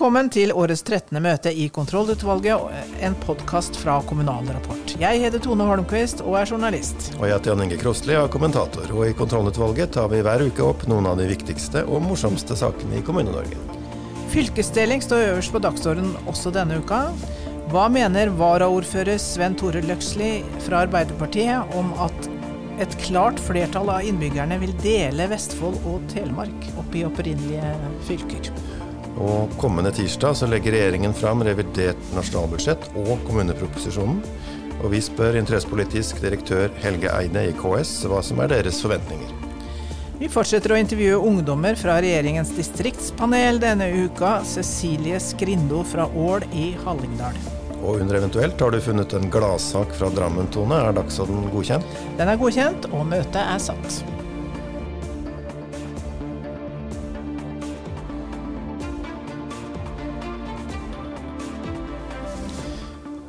Velkommen til årets 13. møte i Kontrollutvalget, en podkast fra Kommunal Rapport. Jeg heter Tone Holmquist og er journalist. Og jeg heter Jan Inge Krosli og er kommentator. Og i Kontrollutvalget tar vi hver uke opp noen av de viktigste og morsomste sakene i Kommune-Norge. Fylkesdeling står øverst på dagsordenen også denne uka. Hva mener varaordfører Sven Tore Løksli fra Arbeiderpartiet om at et klart flertall av innbyggerne vil dele Vestfold og Telemark opp i opprinnelige fylker? Og kommende tirsdag så legger regjeringen fram revidert nasjonalbudsjett og kommuneproposisjonen. Og vi spør interessepolitisk direktør Helge Eide i KS hva som er deres forventninger. Vi fortsetter å intervjue ungdommer fra regjeringens distriktspanel denne uka. Cecilie Skrindo fra Ål i Hallingdal. Og under eventuelt har du funnet en gladsak fra Drammen, Tone. Er dagsorden godkjent? Den er godkjent, og møtet er satt.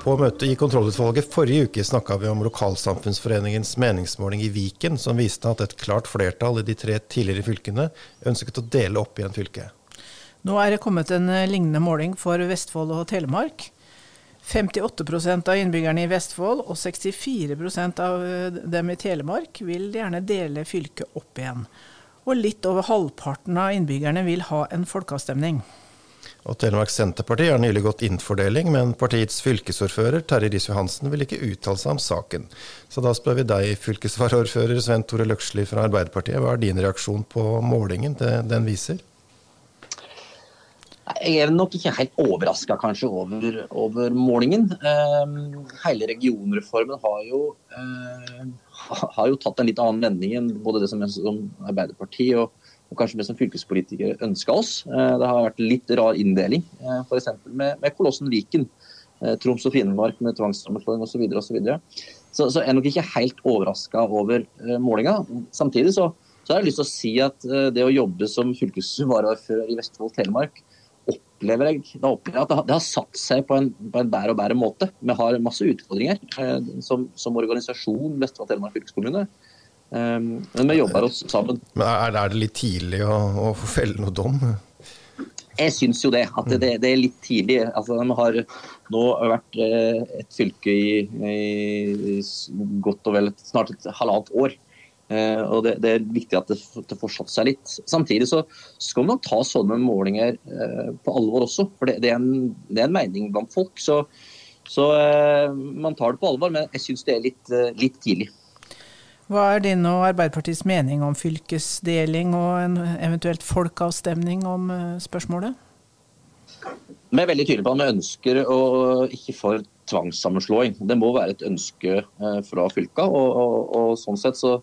På møtet i kontrollutvalget forrige uke snakka vi om Lokalsamfunnsforeningens meningsmåling i Viken, som viste at et klart flertall i de tre tidligere fylkene ønsket å dele opp igjen fylket. Nå er det kommet en eh, lignende måling for Vestfold og Telemark. 58% av innbyggerne i Vestfold og 64 av eh, dem i Telemark vil gjerne dele fylket opp igjen. Og litt over halvparten av innbyggerne vil ha en folkeavstemning. Og Telemark Senterparti har nylig gått inn for deling, men partiets fylkesordfører Terje Riis-Johansen vil ikke uttale seg om saken. Så da spør vi deg, fylkesvaraordfører Sven Tore Løksli fra Arbeiderpartiet. Hva er din reaksjon på målingen den viser? Jeg er nok ikke helt overraska kanskje over, over målingen. Eh, hele regionreformen har jo, eh, har jo, tatt en litt annen vending enn både det som, som Arbeiderpartiet og og kanskje vi som fylkespolitikere ønska oss. Eh, det har vært litt rar inndeling, eh, f.eks. med, med Kolossen Viken. Eh, Troms og Finnmark med tvangssammenslåing osv. Så, så, så, så er nok ikke helt overraska over målinga. Samtidig så, så, har jeg lyst til å si at det å jobbe som fylkesvaraordfører i Vestfold Telemark, opplever jeg, da opplever jeg at det har satt seg på en, på en bedre og bedre måte. Vi har masse utfordringer som, som organisasjon Vestfold Telemark fylkeskommune. Um, men vi jobber oss sammen. Men Er, er det litt tidlig å, å felle noe dom? Jeg syns jo det. At det, det, er litt tidlig. Altså, de har nå vært eh, et fylke i, i godt og vel snart et halvannet år. Eh, og det, det, er viktig at det, det fortsatt seg litt. Samtidig så skal man ta sånne målinger eh, på alvor også. For det, det, er, en, det er en mening blant folk. Så, så man tar det på alvor, men jeg syns det er litt, litt tidlig. Hva er din og Arbeiderpartiets mening om fylkesdeling og en eventuelt folkeavstemning om eh, spørsmålet? Vi er veldig tydelige på at vi ønsker å ikke for tvangssammenslåing. Det må være et ønske eh, fra fylka. Og, og, og, sånn sett så,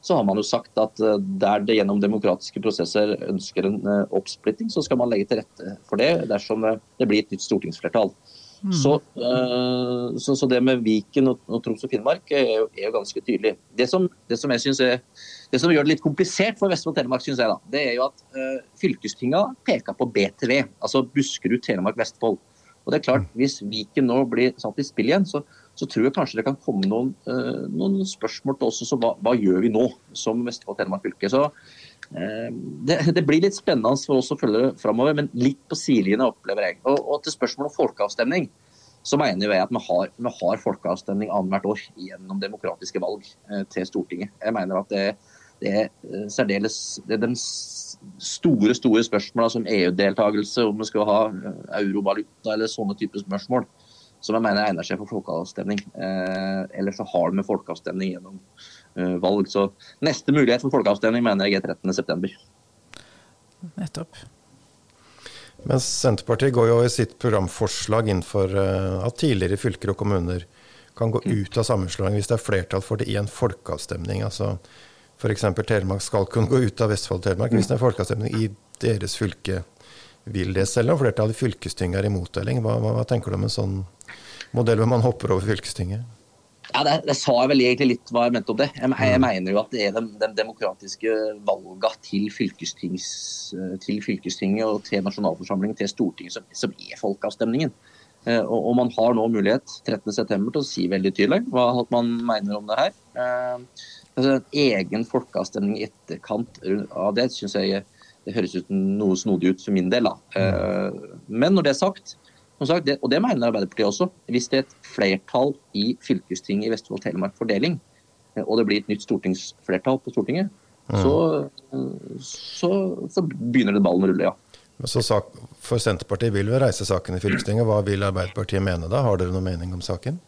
så, har man jo sagt at eh, der det gjennom demokratiske prosesser ønsker en oppsplitting, så skal man legge til rette for det dersom det blir et nytt stortingsflertall. Mm. Så, uh, så, så, det med Viken og, og Troms og Finnmark er jo, er jo ganske tydelig. Det som, det som, er, det som gjør det litt komplisert for Vestfold og Telemark, synes jeg, da, det er jo at uh, fylkestinga peker på BTV, altså Buskerud, Telemark, Vestfold. Og det er klart. Hvis Viken nå blir satt i spill igjen, så, så tror jeg kanskje det kan komme noen, uh, noen spørsmål til oss. Så hva, hva, gjør vi nå som Vestfold og Telemark fylke? Så det, det, blir litt spennende for oss å følge det framover, men litt på sidelinja opplever jeg. Og, og, til spørsmålet om folkeavstemning, så mener jeg at vi har, vi har folkeavstemning annethvert år gjennom demokratiske valg eh, til Stortinget. Jeg mener at det, det er eh, særdeles det er de store store spørsmålene som EU-deltakelse, om vi skal ha eh, eurovaluta eller sånne typer spørsmål, som jeg mener egner seg for folkeavstemning. Eh, eller så har vi folkeavstemning gjennom eh, valg. Så neste mulighet for folkeavstemning mener jeg er 13.9. Nettopp. Mens Senterpartiet går jo i sitt programforslag inn for uh, at tidligere fylker og kommuner kan gå ut av sammenslåing hvis det er flertall for det i en folkeavstemning. Altså F.eks. Telemark skal kunne gå ut av Vestfold og Telemark hvis det er folkeavstemning i deres fylke. Vil det, selv om flertallet i fylkestinget er imot deling? Hva, hva, hva tenker du om en sånn modell hvor man hopper over fylkestinget? Ja, det, det, sa jeg vel egentlig litt hva jeg mente om det. Jeg, jeg mm. mener jo at det er de, de demokratiske valgene til, til, fylkestinget og til nasjonalforsamlingen, til Stortinget, som, som er folkeavstemningen. Eh, og, og, man har nå mulighet 13.9 til å si veldig tydelig hva man mener om det her. Eh, altså, en egen folkeavstemning i etterkant av det syns jeg Det høres ut noe snodig ut for min del. da. Eh, men når det er sagt, sagt det, og det mener Arbeiderpartiet også, hvis det er et flertall i fylkestinget i Vestfold Telemark for deling, eh, og det blir et nytt stortingsflertall på Stortinget, mm. så, så, så, begynner det ballen å rulle, ja. Så sak, For Senterpartiet vil jo reise saken i fylkestinget. Hva vil Arbeiderpartiet mene da? Har dere noen mening om saken?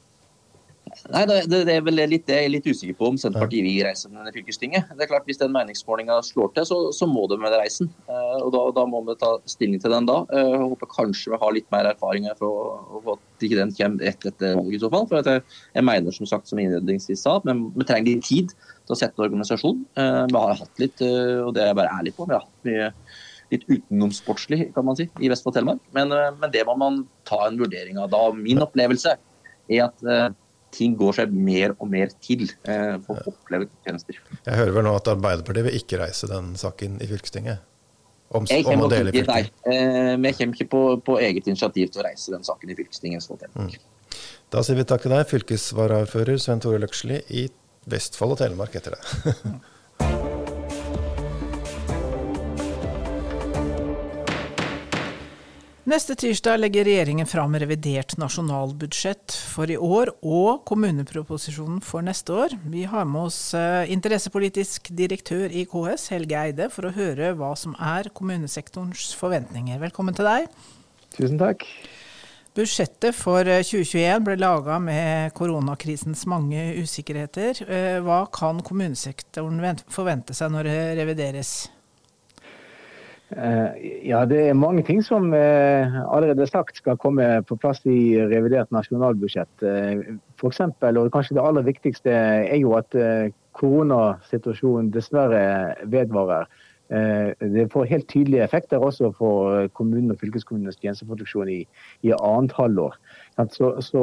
Nei, det, det, er vel litt det jeg er litt usikker på om Senterpartiet vil reise med fylkestinget. Det er klart Hvis den meningsmålinga slår til, så, så, må de med reisen. Uh, og da, da, må vi ta stilling til den da. Uh, jeg håper kanskje vi har litt mer erfaring for, for at ikke den kommer rett etter valget i så fall. For jeg, jeg, mener som sagt som innledningsvis sa, men vi trenger litt tid til å sette organisasjon. Uh, vi har hatt litt, og det er jeg bare ærlig på, vi har hatt mye litt utenomsportslig, kan man si, i Vestfold Telemark. Men, men, det må man ta en vurdering av da. Min opplevelse er at ting går seg mer og mer til eh, for å oppleve tjenester. Jeg hører vel nå at Arbeiderpartiet vil ikke reise den saken i fylkestinget? Om, jeg om å dele ikke, nei, eh, men jeg kommer ikke på, på, eget initiativ til å reise den saken i fylkestinget. Mm. Da sier vi takk til deg, fylkesvaraordfører Svein Tore Løksli i Vestfold og Telemark etter det. Neste tirsdag legger regjeringen fram revidert nasjonalbudsjett for i år og kommuneproposisjonen for neste år. Vi har med oss eh, interessepolitisk direktør i KS, Helge Eide, for å høre hva som er kommunesektorens forventninger. Velkommen til deg. Tusen takk. Budsjettet for 2021 eh, ble laga med koronakrisens mange usikkerheter. Eh, hva kan kommunesektoren forvente seg når det revideres? Eh, ja, det er mange ting som allerede allerede sagt skal komme på plass i revidert nasjonalbudsjett. F.eks. for eksempel, og kanskje det aller viktigste, er jo at koronasituasjonen dessverre vedvarer. Det får helt tydelige effekter også for kommunen og fylkeskommunenes tjenesteproduksjon i, i annet halvår. Så, så,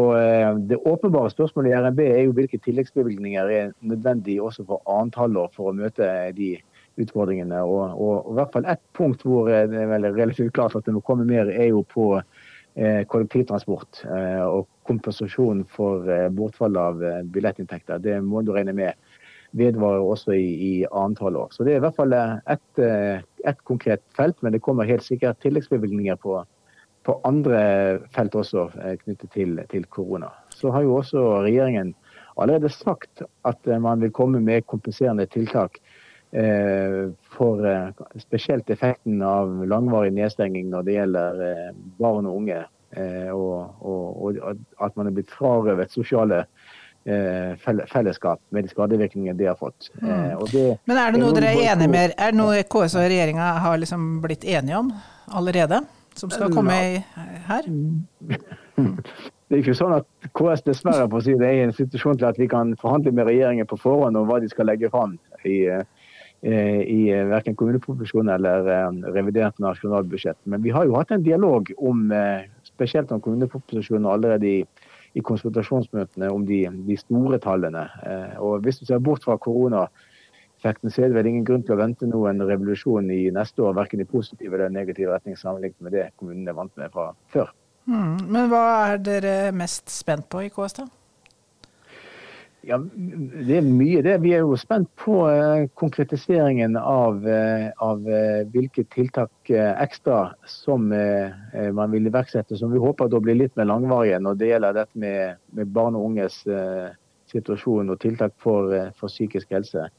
Det åpenbare spørsmålet i RNB er jo hvilke tilleggsbevilgninger er nødvendig også for annet halvår for å møte de utfordringene. Og, og, og, i hvert fall ett punkt hvor det er vel relativt klart at det må komme mer, er jo på eh, kollektivtransport eh, og kompensasjon for eh, bortfall av eh, billettinntekter. Det må du regne med vedvarer også i, i antall år. Så det er i hvert fall eh, ett et konkret felt, men det kommer helt sikkert tilleggsbevilgninger på, på andre felt også knyttet til, til korona. Så har jo også regjeringen allerede sagt at man vil komme med kompenserende tiltak Eh, for eh, spesielt effekten av langvarig nedstenging når det gjelder eh, barn og unge. Og, og, og at man er blitt frarøvet sosiale fellesskap med de skadevirkningene de har fått. Mm. Det, Men er det noe dere er enige med? Er det noe KS og regjeringa har liksom blitt enige om allerede? Som skal komme her? Det er ikke sånn at KS dessverre si det, er i en situasjon til at vi kan forhandle med regjeringen på forhånd om hva de skal legge fram i, Eh, i eh, verken kommuneproposisjon eller eh, revidert nasjonalbudsjett. Men vi har jo hatt en dialog om spesielt om kommuneproposisjonen allerede i, i konsultasjonsmøtene om de, de, store tallene. Og Hvis du ser bort fra koronaeffekten, så er det vel ingen grunn til å vente noen revolusjon i neste år, verken i positiv eller negativ retning sammenlignet med det kommunene er vant med fra før. Mm, Men hva er dere mest spent på i KS, da? Ja, Det er mye det. Vi er jo spent på eh, konkretiseringen av, eh, av eh, hvilke tiltak ekstra som man vil iverksette, som vi håper da blir litt mer langvarige når det gjelder dette med, med barn og unges situasjon og tiltak for, for psykisk helse.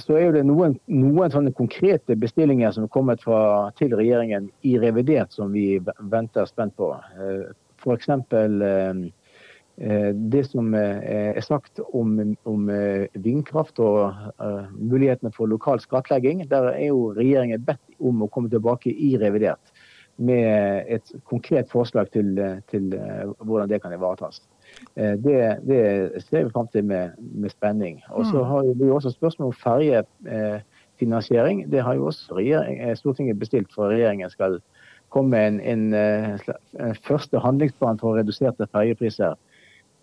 Så er det noen, noen, sånne konkrete bestillinger som er kommet fra, til regjeringen i revidert som vi venter spent på. F.eks. Eh, det som eh, er sagt om, om eh, vindkraft og mulighetene for lokal skattlegging, der er jo regjeringen bedt om å komme tilbake i revidert med et konkret forslag til, til hvordan det kan ivaretas. Det, det, ser vi fram til med, med spenning. Og så mm. har vi også spørsmål om ferjefinansiering. Det har jo også Stortinget bestilt for regjeringen skal komme en, en, en første handlingsplan for reduserte ferjepriser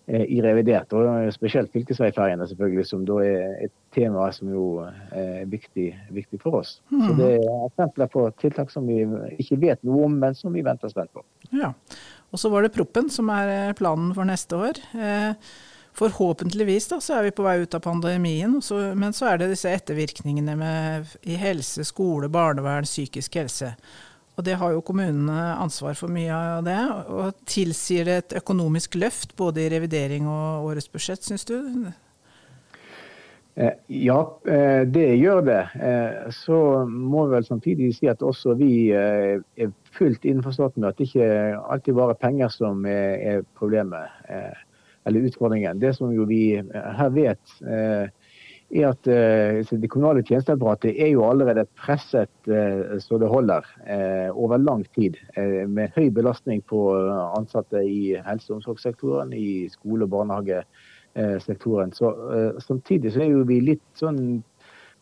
i revidert. Og spesielt fylkesveiferjene, selvfølgelig, som da er et tema som jo er viktig, viktig for oss. Mm. Så det er eksempler på tiltak som vi ikke vet noe om, men som vi venter spent på. Ja. Og så var det proppen som er planen for neste år. Eh, Forhåpentligvis da, så er vi på vei ut av pandemien, men så er det disse ettervirkningene med, i helse, skole, barnevern, psykisk helse. Og det har jo kommunene ansvar for mye av det. Og tilsier det et økonomisk løft både i revidering og årets budsjett, syns du? Eh, ja, eh, det gjør det. Eh, så må vi vel samtidig si at også vi er fullt innforstått med at det ikke alltid bare er penger som er problemet eller utfordringen. Det som jo vi her vet, er at det kommunale tjenesteapparatet er jo allerede presset så det holder over lang tid. Med høy belastning på ansatte i helse- og omsorgssektoren, i skole- og barnehagesektoren. Så, samtidig så er jo vi litt sånn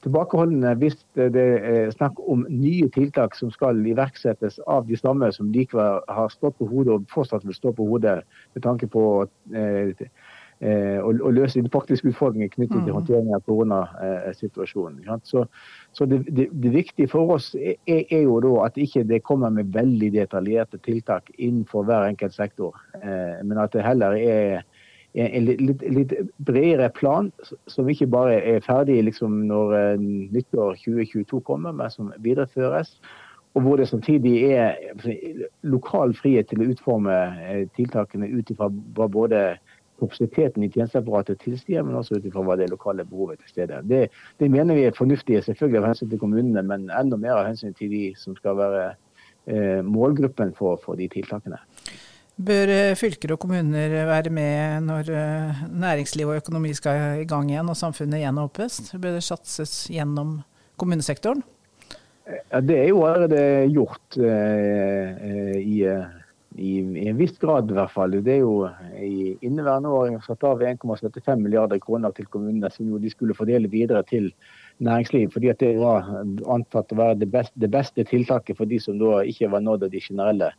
tilbakeholdne hvis det er snakk om nye tiltak som skal iverksettes av de samme som likevel har stått på hodet og fortsatt vil stå på hodet med tanke på eh, og løse de faktiske utfordringene knyttet til håndtering av koronasituasjonen. Så, så det, det, det, viktige for oss er, er jo da at ikke det kommer med veldig detaljerte tiltak innenfor hver enkelt sektor, eh, men at det heller er en litt, litt, bredere plan som ikke bare er ferdig liksom når nyttår 2022 kommer, men som videreføres. Og hvor det samtidig er lokal frihet til å utforme tiltakene ut ifra hva både kapasiteten i tjenesteapparatet tilsier, men også ut ifra hva det lokale behovet til stede. Det, det mener vi er fornuftig, selvfølgelig av hensyn til kommunene, men enda mer av hensyn til de som skal være eh, målgruppen for, for de tiltakene. Bør fylker og kommuner være med når næringsliv og økonomi skal i gang igjen og samfunnet gjenåpnes? Bør det satses gjennom kommunesektoren? Ja, Det er jo allerede gjort eh, i, i, i, en viss grad, i hvert fall. Det er jo i inneværende år satt av 1,75 milliarder kroner til kommunene som jo de skulle fordele videre til næringsliv. fordi at det var antatt å være det beste, det beste tiltaket for de som da ikke var nådd av de generelle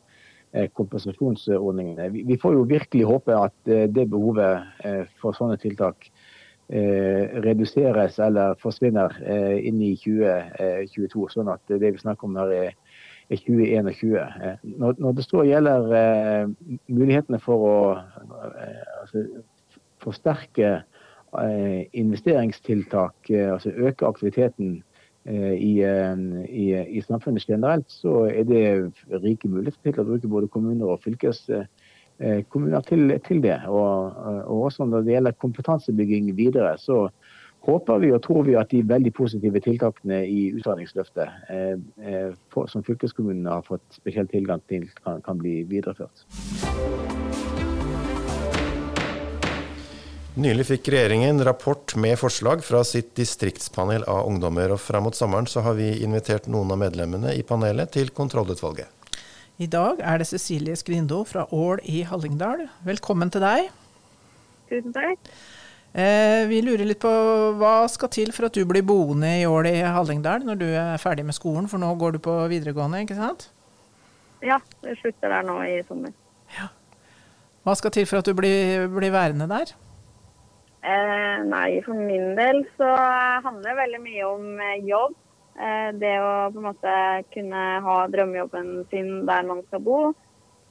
kompensasjonsordningene. Vi får jo virkelig håpe at det behovet for sånne tiltak reduseres eller forsvinner inn i 2022, sånn at det vi snakker om her er 2021. Når det så gjelder mulighetene for å altså, forsterke investeringstiltak, altså øke aktiviteten i, i, i, samfunnet generelt, så er det rike muligheter til å bruke både kommuner og fylkeskommuner til, til det. Og, og, også når det gjelder kompetansebygging videre, så håper vi og tror vi at de veldig positive tiltakene i Utdanningsløftet eh, for, som fylkeskommunene har fått spesiell tilgang til, kan, kan bli videreført. Nylig fikk regjeringen rapport med forslag fra sitt distriktspanel av ungdommer. og Fram mot sommeren så har vi invitert noen av medlemmene i panelet til kontrollutvalget. I dag er det Cecilie Skrindo fra Ål i Hallingdal. Velkommen til deg. Tusen takk. Eh, vi lurer litt på hva skal til for at du blir boende i Ål i Hallingdal når du er ferdig med skolen, for nå går du på videregående, ikke sant? Ja, jeg slutter der nå i sommer. Ja. Hva skal til for at du blir, blir værende der? Eh, nei, for min del så handler det veldig mye om jobb. Eh, det å på en måte kunne ha drømmejobben sin der man skal bo.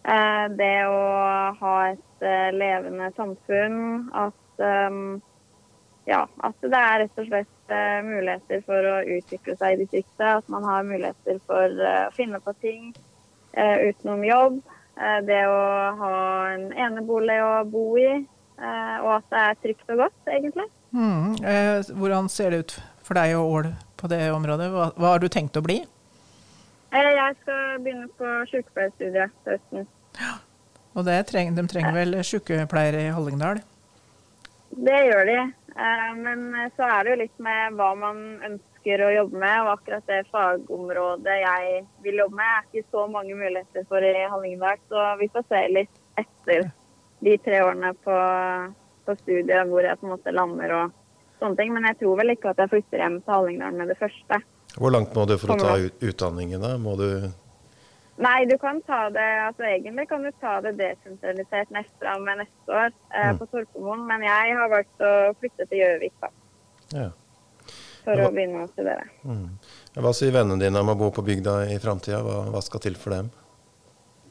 Eh, det å ha et levende samfunn. At, ja, at det er rett og slett muligheter for å utvikle seg i distriktet. At man har muligheter for å finne på ting utenom jobb. Det å ha en enebolig å bo i. Og at det er trygt og godt, egentlig. Mm. Hvordan ser det ut for deg og Ål på det området? Hva, hva, har du tenkt å bli? Jeg skal begynne på sykepleierstudiet til høsten. Ja. Og treng, de trenger vel sykepleiere i Hallingdal? Det gjør de. Eh, men så er det jo litt med hva man ønsker å jobbe med. Og akkurat det fagområdet jeg vil jobbe med, er ikke så mange muligheter for i Hallingdal. Så vi får se litt etter de tre årene på, på studiet hvor jeg på en måte lander og sånne ting. Men jeg tror vel ikke at jeg flytter hjem til Hallingdal med det første. Hvor langt må du for å ta utdanningen, da? Må du Nei, du kan ta det altså Egentlig kan du ta det desentralisert neste, med neste år eh, mm. på Torpomoen, men jeg har valgt å flytte til Gjøvik, da. Ja. For hva, å begynne å studere. Mm. Hva sier vennene dine om å bo på bygda i framtida? Hva, hva skal til for dem?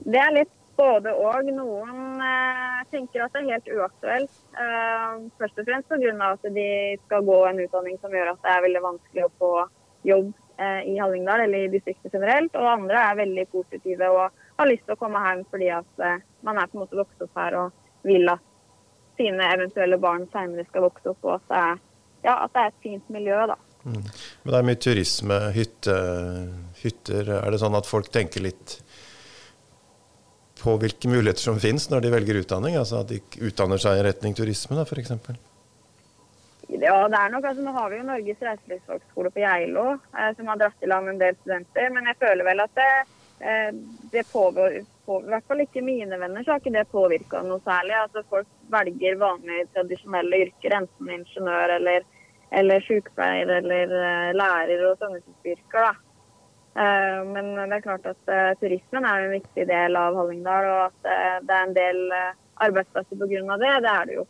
Det er litt både og. Noen eh, tenker at det er helt uaktuelt. Eh, først og fremst pga. at de skal gå en utdanning som gjør at det er veldig vanskelig å få jobb i Hallingdal eller i distriktet generelt. Og andre er veldig positive og har lyst til å komme hjem fordi at uh, man er på en måte vokst opp her og vil at sine eventuelle barn senere skal vokse opp, og at det er, ja, at det er et fint miljø. da. Mm. Men det er mye turisme, hytte, hytter. Er det sånn at folk tenker litt på hvilke muligheter som finnes når de velger utdanning? Altså at de utdanner seg i retning turisme, da, f.eks.? Ja, det er nok, altså Nå har vi jo Norges reiselivsfagskole på Geilo, eh, som har dratt i land en del studenter. Men jeg føler vel at det, eh, det pågår, på, I hvert fall ikke mine venner, så har ikke det påvirka noe særlig. Altså Folk velger vanlige, tradisjonelle yrker, enten ingeniør eller, eller sykepleier eller uh, lærer og sånne yrker. da. Eh, men det er klart at uh, turismen er en viktig del av Hallingdal, og at uh, det er en del arbeidsplasser pga. det, det er det jo.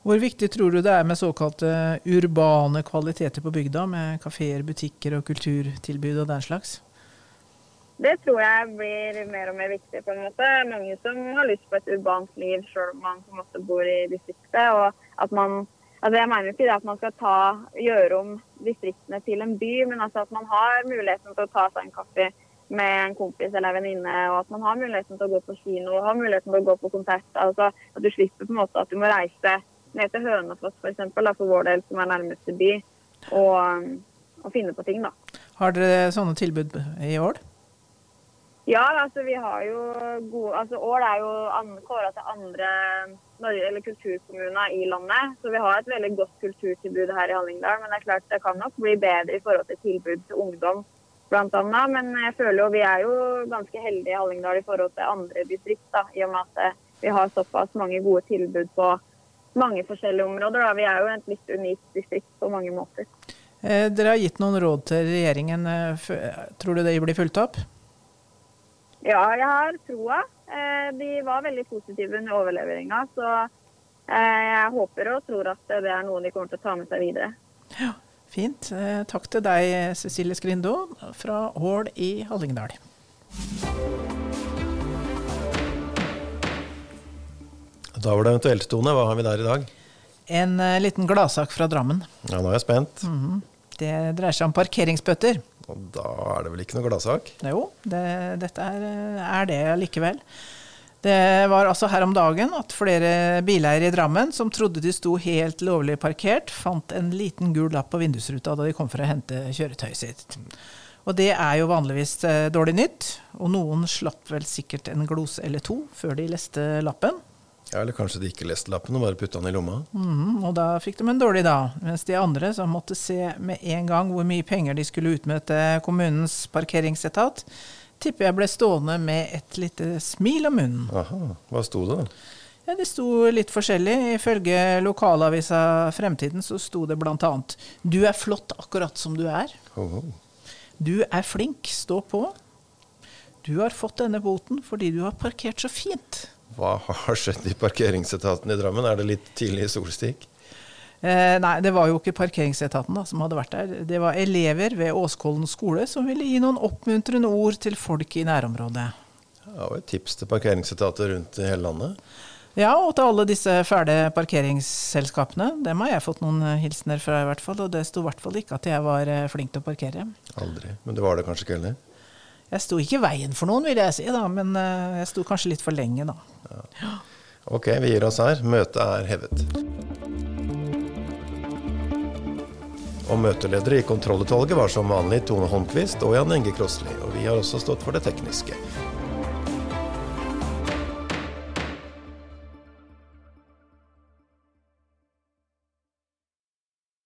Hvor viktig tror du det er med såkalte urbane kvaliteter på bygda, med kafeer, butikker og kulturtilbud og den slags? Det tror jeg blir mer og mer viktig. på en måte. Mange som har lyst på et urbant liv, selv om man på en måte bor i distriktet. og at man Altså jeg mener ikke det at man skal ta, gjøre om distriktene til en by, men altså at man har muligheten til å ta seg en kaffe med en kompis eller en venninne, og at man har muligheten til å gå på kino og har muligheten til å gå på konsert. Altså At du slipper på en måte at du må reise ned til Hønefoss for, for vår del, som er nærmeste by, og, og finne på ting. da. Har dere sånne tilbud i Ål? Ja, altså vi har jo gode altså Ål er jo kåra til andre eller kulturkommuner i landet. Så vi har et veldig godt kulturtilbud her i Hallingdal. Men det er klart det kan nok bli bedre i forhold til tilbud til ungdom bl.a. Men jeg føler jo vi er jo ganske heldige i Hallingdal i forhold til andre distrikt. da, I og med at vi har såpass mange gode tilbud på mange forskjellige områder. da. Vi er jo et litt unikt distrikt på mange måter. Eh, dere har gitt noen råd til regjeringen. Eh, tror du det blir fulgt opp? Ja, jeg har troa. Eh, de var veldig positive under overleveringa. Så eh, jeg håper og tror at det er noe de kommer til å ta med seg videre. Ja, Fint. Takk til deg, Cecilie Skrindo fra Hål i Hallingdal. Da var det eventuelt, Tone. Hva har vi der i dag? En liten gladsak fra Drammen. Ja, nå er jeg spent. Mm -hmm. Det dreier seg om parkeringsbøter. Og da er det vel ikke noe gladsak? Jo, det, dette er, er det likevel. Det var altså her om dagen at flere bileiere i Drammen som trodde de sto helt lovlig parkert, fant en liten gul lapp på vindusruta da de kom for å hente kjøretøyet sitt. Og det er jo vanligvis eh, dårlig nytt, og noen slapp vel sikkert en glose eller to før de leste lappen. Ja, Eller kanskje de ikke leste lappen og bare putta den i lomma. Mm, og da fikk de en dårlig dag. Mens de andre, som måtte se med en gang hvor mye penger de skulle utmøte kommunens parkeringsetat, tipper jeg ble stående med et lite smil om munnen. Aha, Hva sto det, da? Ja, Det sto litt forskjellig. Ifølge lokalavisa Fremtiden så sto det bl.a.: Du er flott akkurat som du er. Oh, oh. Du er flink, stå på. Du har fått denne boten fordi du har parkert så fint. Hva har skjedd i parkeringsetaten i Drammen? Er det litt tidlig solstikk? Eh, nei, det var jo ikke parkeringsetaten da, som hadde vært der. Det var elever ved Åskollen skole som ville gi noen oppmuntrende ord til folk i nærområdet. Ja, og et tips til parkeringsetater rundt i hele landet? Ja, og til alle disse fæle parkeringsselskapene. Dem har jeg fått noen hilsener fra, i hvert fall. Og det sto i hvert fall ikke at jeg var eh, flink til å parkere. Aldri. Men det var det kanskje ikke heller? Jeg sto ikke i veien for noen, vil jeg si, da, men eh, jeg sto kanskje litt for lenge, da. Ja. Ok, vi gir oss her. Møtet er hevet. Og møteledere i kontrollutvalget var som vanlig Tone Holmquist og Jan Inge Krossli. Og vi har også stått for det tekniske.